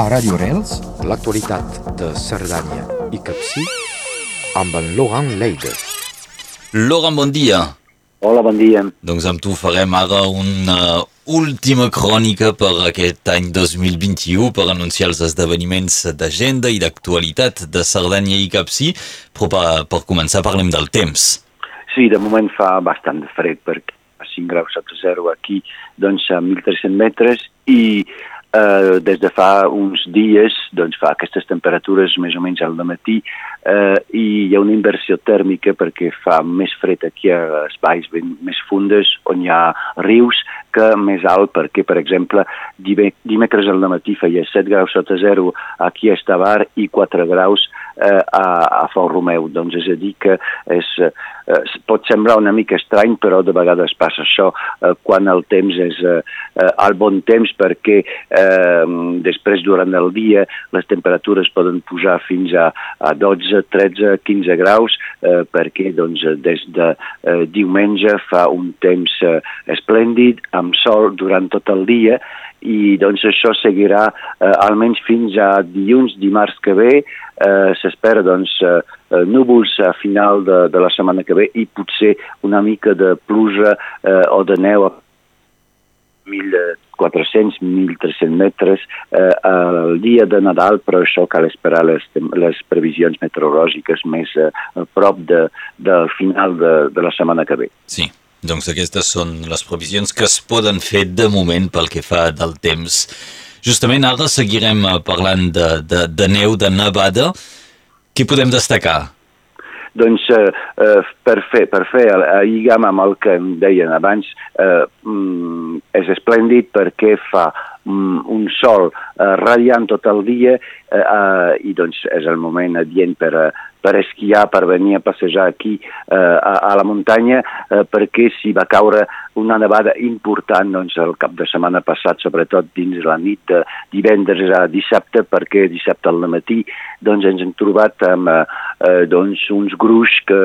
A Radio Rels, l'actualitat de Cerdanya i Capcí amb en Laurent Leides. Laurent, bon dia. Hola, bon dia. Doncs amb tu farem ara una última crònica per aquest any 2021 per anunciar els esdeveniments d'agenda i d'actualitat de Cerdanya i Capcí, però per, per començar parlem del temps. Sí, de moment fa bastant de fred perquè a 5 graus sota zero aquí, doncs a 1.300 metres i eh, des de fa uns dies doncs fa aquestes temperatures més o menys al matí eh, i hi ha una inversió tèrmica perquè fa més fred aquí a espais ben, més fundes on hi ha rius que més alt perquè, per exemple, dimecres al matí feia 7 graus sota zero aquí a Estavar i 4 graus eh, a, a Fort Romeu. Doncs és a dir que és, eh, pot semblar una mica estrany, però de vegades passa això eh, quan el temps és eh, al bon temps perquè eh, després durant el dia les temperatures poden pujar fins a, a 12, 13, 15 graus eh, perquè doncs, des de eh, diumenge fa un temps eh, esplèndid amb sol durant tot el dia i doncs això seguirà eh, almenys fins a dilluns, dimarts que ve, eh, s'espera doncs eh, eh núvols a final de, de la setmana que ve i potser una mica de pluja eh, o de neu a 1.400-1.300 metres eh, el dia de Nadal, però això cal esperar les, les previsions meteorològiques més eh, a prop de, del final de, de la setmana que ve. Sí, doncs aquestes són les previsions que es poden fer de moment pel que fa del temps. Justament ara seguirem eh, parlant de, de, de neu, de nevada. Què podem destacar? Doncs eh, eh, per fer, per fer el, lligam amb el que em deien abans, eh, mm, és esplèndid perquè fa mm, un sol eh, radiant tot el dia eh, eh, i doncs és el moment adient per, per esquiar, per venir a passejar aquí eh, a, a la muntanya, eh, perquè si va caure una nevada important doncs, el cap de setmana passat, sobretot dins la nit de divendres a dissabte, perquè dissabte al matí doncs, ens hem trobat amb eh, eh doncs, uns gruix que,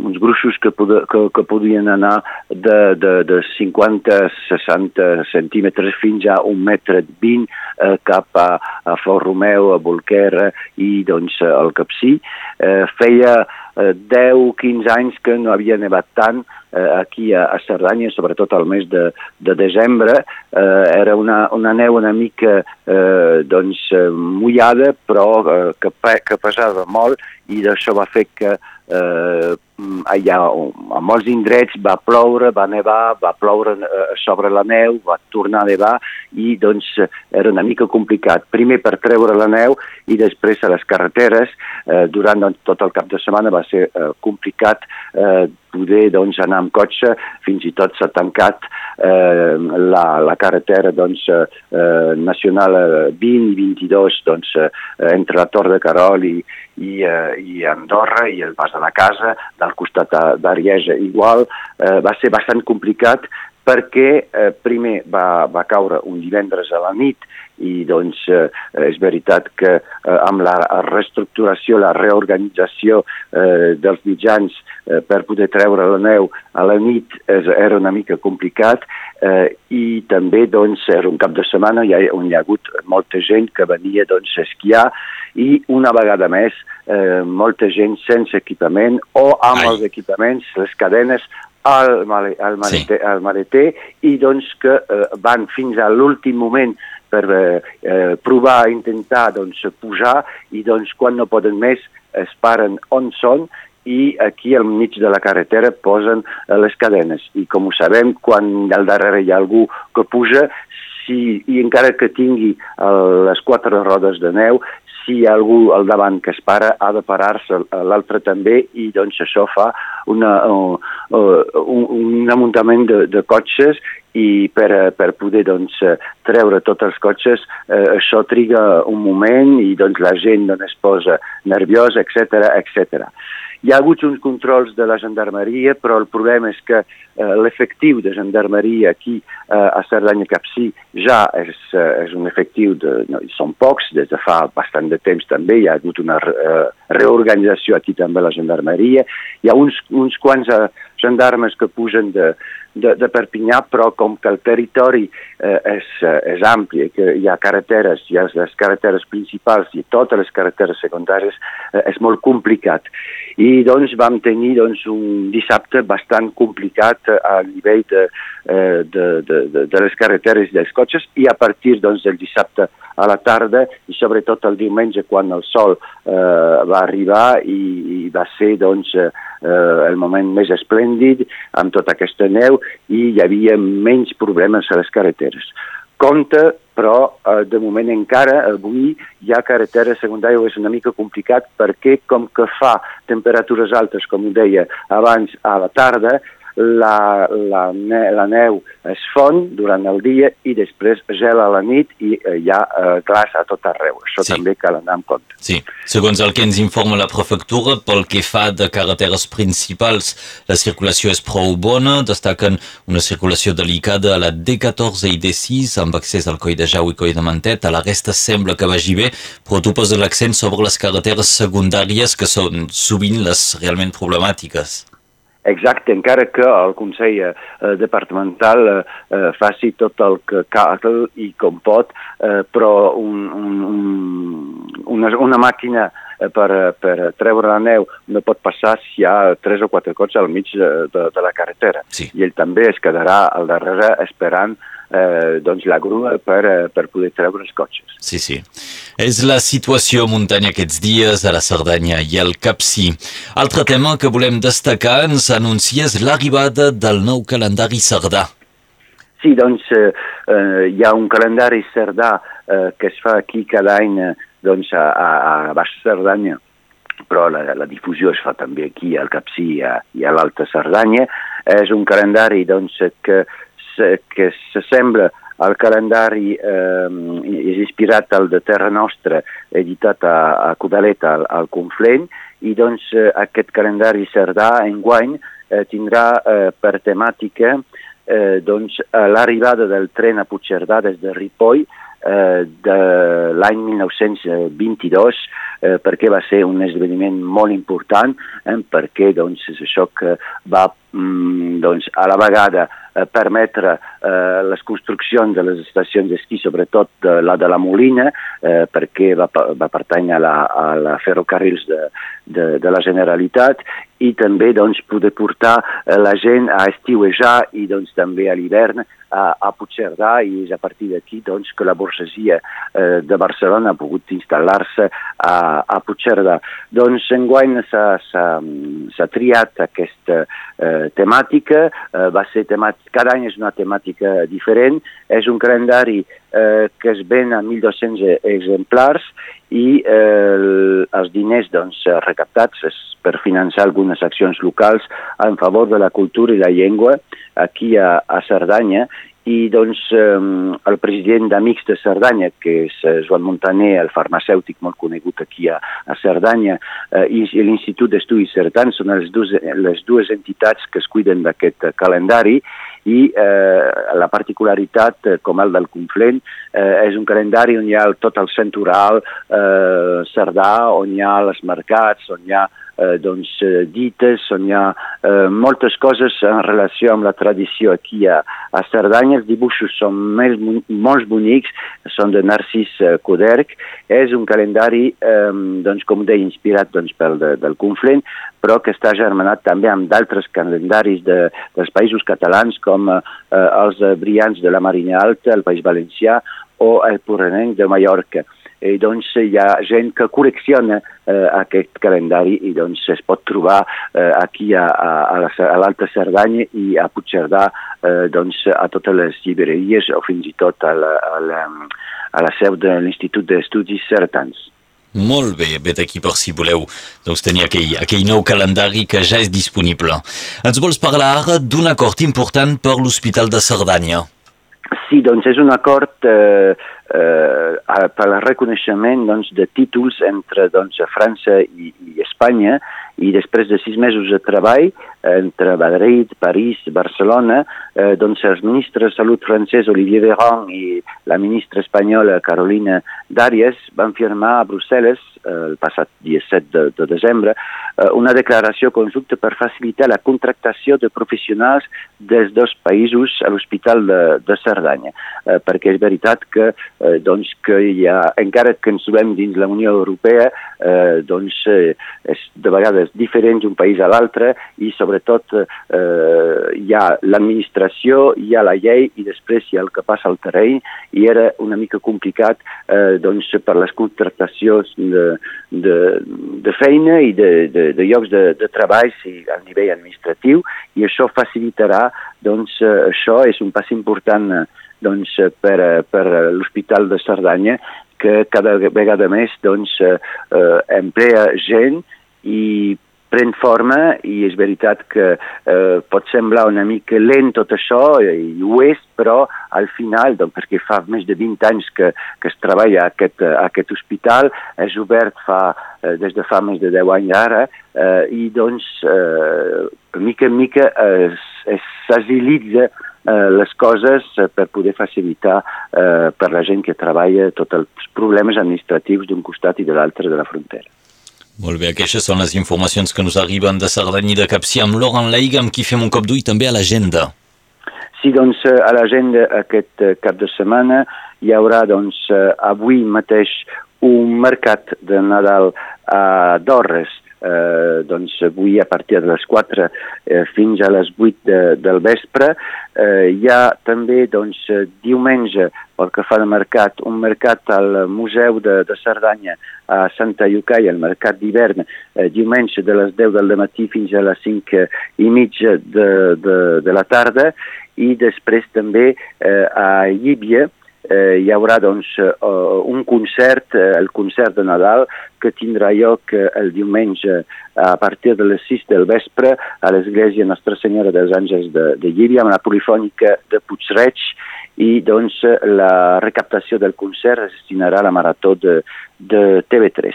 uns gruixos que, pod que, que podien anar de, de, de 50-60 centímetres fins a un metre 20 eh, cap a, a Fort Romeu, a Bolquera i doncs, al Capcí. Eh, feia eh, 10-15 anys que no havia nevat tant eh, aquí a, a Cerdanya, sobretot al mes de, de desembre. Eh, era una, una neu una mica eh, doncs, eh, mullada, però eh, que, que pesava molt i d'això va fer que eh, allà a molts indrets va ploure, va nevar, va ploure eh, sobre la neu, va tornar a nevar i doncs era una mica complicat. Primer per treure la neu i després a les carreteres. Eh, durant doncs, tot el cap de setmana va ser eh, complicat eh, poder doncs, anar amb cotxe, fins i tot s'ha tancat eh, la, la carretera doncs, eh, nacional 20 i 22 doncs, eh, entre la Tor de Carol i, i, eh, i Andorra i el pas de la casa, del costat d'Ariesa. Igual, eh, va ser bastant complicat perquè eh, primer va, va caure un divendres a la nit i doncs eh, és veritat que eh, amb la reestructuració, la reorganització eh, dels mitjans eh, per poder treure la neu a la nit és, era una mica complicat eh, i també doncs era un cap de setmana hi ha, on hi ha hagut molta gent que venia doncs a esquiar i una vegada més eh, molta gent sense equipament o amb Ai. els equipaments, les cadenes al, male, al, maleter, sí. al maleter i doncs que eh, van fins a l'últim moment per eh, eh, provar, intentar doncs, pujar i doncs quan no poden més es paren on són i aquí al mig de la carretera posen eh, les cadenes. I com ho sabem, quan al darrere hi ha algú que puja, si, i encara que tingui eh, les quatre rodes de neu, si hi ha algú al davant que es para, ha de parar-se l'altre també i doncs això fa una, uh, uh, un, un amuntament de, de cotxes i per, per poder doncs, treure tots els cotxes eh, això triga un moment i doncs, la gent doncs, es posa nerviosa, etc etc. Hi ha hagut uns controls de la gendarmeria, però el problema és que eh, l'efectiu de gendarmeria aquí eh, a Cerdanya Capcí ja és, eh, és un efectiu, de, no, són pocs, des de fa bastant de temps també, hi ha hagut una eh, reorganització aquí també a la gendarmeria, hi ha uns, uns quants eh, gendarmes que pugen de, de, de Perpinyà, però com que el territori eh, és, és ampli, que hi ha carreteres, hi ha les carreteres principals i totes les carreteres secundàries, eh, és molt complicat. I doncs vam tenir doncs, un dissabte bastant complicat a nivell de, de, de, de, de les carreteres i dels cotxes i a partir doncs, del dissabte a la tarda i sobretot el diumenge quan el sol eh, va arribar i, i va ser doncs, eh, el moment més esplèndid amb tota aquesta neu i hi havia menys problemes a les carreteres. Compte, però eh, de moment encara avui hi ha carretera secundària és una mica complicat perquè com que fa temperatures altes, com ho deia abans, a la tarda, la, la, ne la neu es fon durant el dia i després gela a la nit i eh, hi ha eh, glaç a tot arreu. Això sí. també cal anar en compte. Sí, segons el que ens informa la prefectura, pel que fa de carreteres principals, la circulació és prou bona, destaquen una circulació delicada a la D14 i D6 amb accés al Coll de Jau i Coll de Mantet, a la resta sembla que vagi bé, però tu poses l'accent sobre les carreteres secundàries que són sovint les realment problemàtiques. Exacte, encara que el Consell eh, Departamental eh, eh, faci tot el que cal i com pot, eh, però un, un, un, una, una màquina eh, per, per treure la neu no pot passar si hi ha tres o quatre cotxes al mig de, de, de la carretera. Sí. I ell també es quedarà al darrere esperant eh, doncs la grua per, eh, per poder treure els cotxes. Sí, sí. És la situació muntanya aquests dies a la Cerdanya i al Capcí. Altre tema que volem destacar ens anuncies l'arribada del nou calendari cerdà. Sí, doncs eh, eh, hi ha un calendari cerdà eh, que es fa aquí cada any eh, doncs, a, a, a Baix Cerdanya però la, la difusió es fa també aquí al Capcí i a, i a l'Alta Cerdanya. És un calendari doncs, que que s'assembla al calendari eh, inspirat al de Terra Nostra, editat a, a Codaleta, al, al Conflent, i doncs eh, aquest calendari cerdà enguany eh, tindrà eh, per temàtica eh, doncs, l'arribada del tren a Puigcerdà des de Ripoll eh, de l'any 1922 eh, perquè va ser un esdeveniment molt important eh, perquè doncs, és això que va mm, doncs, a la vegada eh, permetre eh, les construccions de les estacions d'esquí, sobretot de, la de la Molina, eh, perquè va, va pertany a la, a la ferrocarrils de, de, de la Generalitat, i també doncs, poder portar eh, la gent a estiuejar i doncs, també a l'hivern a, a Puigcerdà i és a partir d'aquí doncs, que la borgesia eh, de Barcelona ha pogut instal·lar-se a, a Puigcerdà. Doncs enguany s'ha triat aquesta eh, temàtica, eh, va ser temàtica, cada any és una temàtica diferent, és un calendari eh, que es ven a 1.200 exemplars i eh, els diners doncs, recaptats és per finançar algunes accions locals en favor de la cultura i la llengua aquí a, a Cerdanya i doncs eh, el president d'Amics de Cerdanya, que és eh, Joan Montaner, el farmacèutic molt conegut aquí a, a Cerdanya, eh, i, l'Institut d'Estudis Cerdans són les dues, les dues entitats que es cuiden d'aquest calendari i eh, la particularitat, eh, com el del Conflent, eh, és un calendari on hi ha tot el centural eh, cerdà, on hi ha els mercats, on hi ha eh, doncs, eh, dites, on hi ha eh, moltes coses en relació amb la tradició aquí a, a Cerdanya. Els dibuixos són més, molt bonics, són de Narcís eh, Coderc. És un calendari, eh, doncs, com deia, inspirat doncs, pel de, del Conflent, però que està germanat també amb d'altres calendaris de, dels països catalans com eh, els brillants de la Marina Alta, el País Valencià o el Porrenenc de Mallorca i doncs hi ha gent que col·lecciona eh, aquest calendari i doncs es pot trobar eh, aquí a, a, a l'Alta Cerdanya i a Puigcerdà eh, doncs a totes les llibreries o fins i tot a la, a la, a la seu de l'Institut d'Estudis Certans. Molt bé, vet aquí per si voleu doncs, tenir aquell, aquell nou calendari que ja és disponible. Ens vols parlar ara d'un acord important per l'Hospital de Cerdanya? Sí, doncs és un acord eh, eh, per al reconeixement doncs, de títols entre doncs, França i, i Espanya i després de sis mesos de treball entre Madrid, París, Barcelona, eh, doncs els ministres de Salut francès Olivier Véran i la ministra espanyola Carolina Darias van firmar a Brussel·les eh, el passat dia 7 de, de desembre eh, una declaració conjunta per facilitar la contractació de professionals des dos països a l'Hospital de, de Cerdanya, eh, perquè és veritat que, eh, doncs, que hi ha, encara que ens trobem dins la Unió Europea, eh, doncs eh, és de vegades diferent d'un país a l'altre i sobre sobretot eh, hi ha l'administració, hi ha la llei i després hi ha el que passa al terreny i era una mica complicat eh, doncs, per les contractacions de, de, de feina i de, de, de llocs de, de treball si, a nivell administratiu i això facilitarà, doncs eh, això és un pas important eh, doncs, per, per l'Hospital de Cerdanya que cada vegada més doncs, eh, eh, emplea gent i pren forma i és veritat que eh, pot semblar una mica lent tot això, i ho és, però al final, doncs, perquè fa més de 20 anys que, que es treballa a aquest, a aquest hospital, és obert fa, eh, des de fa més de 10 anys ara, eh, i doncs, eh, mica en mica s'agilitza eh, les coses per poder facilitar eh, per la gent que treballa tots els problemes administratius d'un costat i de l'altre de la frontera. Molt bé, aquestes són les informacions que nos arriben de Cerdanya i de Capcí amb Laurent Leiga, amb qui fem un cop d'ull també a l'agenda. Sí, doncs a l'agenda aquest eh, cap de setmana hi haurà doncs eh, avui mateix un mercat de Nadal a Dorres, eh, doncs avui a partir de les 4 eh, fins a les 8 de, del vespre. Eh, hi ha també doncs, diumenge pel que fa al mercat, un mercat al Museu de, de Cerdanya a Santa Llucaia, el mercat d'hivern, eh, diumenge de les 10 del matí fins a les 5 i mitja de, de, de la tarda i després també eh, a Llíbia eh, hi haurà doncs, uh, un concert, uh, el concert de Nadal, que tindrà lloc uh, el diumenge a partir de les 6 del vespre a l'església Nostra Senyora dels Àngels de, de Llíria, amb la polifònica de Puigreig, i doncs la recaptació del concert es destinarà a la marató de, de TV3.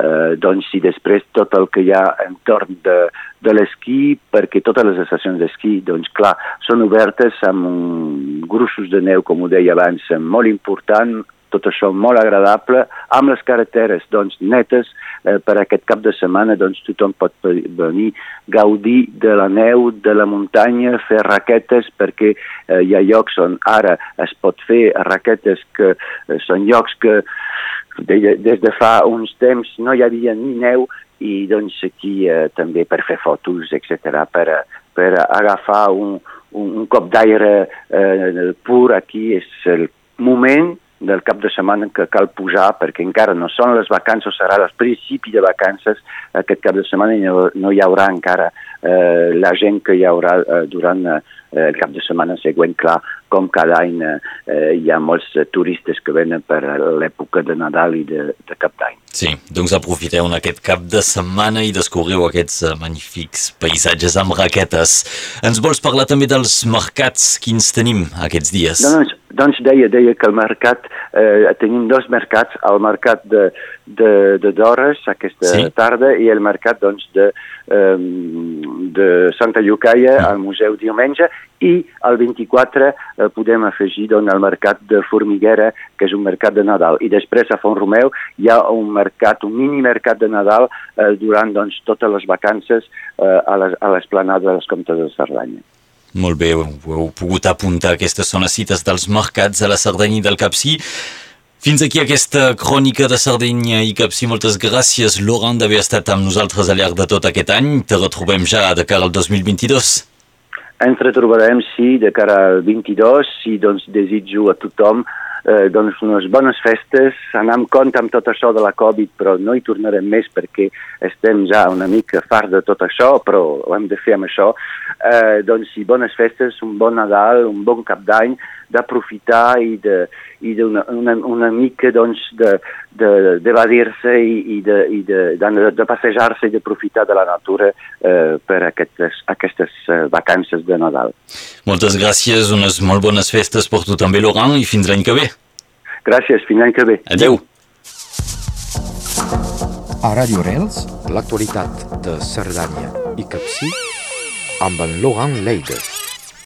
Eh, doncs i després tot el que hi ha entorn de, de l'esquí, perquè totes les estacions d'esquí, doncs clar, són obertes amb gruixos de neu, com ho deia abans, molt important, tot això molt agradable, amb les carreteres doncs, netes eh, per aquest cap de setmana doncs, tothom pot venir gaudir de la neu, de la muntanya, fer raquetes perquè eh, hi ha llocs on ara es pot fer raquetes que eh, són llocs que de, des de fa uns temps no hi havia ni neu i doncs aquí eh, també per fer fotos, etc per, per agafar un, un, un cop d'aire eh, pur aquí és el moment del cap de setmana que cal posar perquè encara no són les vacances, serà el principi de vacances, aquest cap de setmana no, no hi haurà encara eh, la gent que hi haurà eh, durant eh, el cap de setmana següent, clar, com cada any eh, hi ha molts turistes que venen per l'època de Nadal i de, de cap d'any. Sí, doncs aprofiteu en aquest cap de setmana i descobriu aquests uh, magnífics paisatges amb raquetes. Ens vols parlar també dels mercats? Quins tenim aquests dies? Doncs, doncs deia, deia que el mercat, eh, tenim dos mercats, el mercat de, de, de Dores aquesta sí? tarda i el mercat doncs, de, eh, de Santa Llucaia mm. al Museu diumenge i el 24 eh, podem afegir doncs, el mercat de Formiguera, que és un mercat de Nadal. I després a Font Romeu hi ha un mercat, un mini mercat de Nadal eh, durant doncs, totes les vacances eh, a l'esplanada de les Comtes de Cerdanya. Molt bé, ho heu pogut apuntar. Aquestes són les cites dels mercats a la Cerdanya i del Capcí. Fins aquí aquesta crònica de Sardenya i Capcí. Moltes gràcies, Laurent, d'haver estat amb nosaltres al llarg de tot aquest any. Te retrobem ja de cara al 2022. Ens retrobarem, sí, de cara al 22 i doncs desitjo a tothom eh, doncs unes bones festes, anar amb compte amb tot això de la Covid, però no hi tornarem més perquè estem ja una mica farts de tot això, però ho hem de fer amb això. Eh, doncs sí, bones festes, un bon Nadal, un bon cap d'any, d'aprofitar i de, i d'una una, una mica doncs d'evadir-se i, i, de, i de, de, de passejar-se i d'aprofitar de la natura eh, per aquestes, aquestes eh, vacances de Nadal. Moltes gràcies, unes molt bones festes per tu també, Laurent, i fins l'any que ve. Gràcies, fins l'any que ve. Adéu. A Radio Rels, l'actualitat de Cerdanya i Capcí amb en Laurent Leides.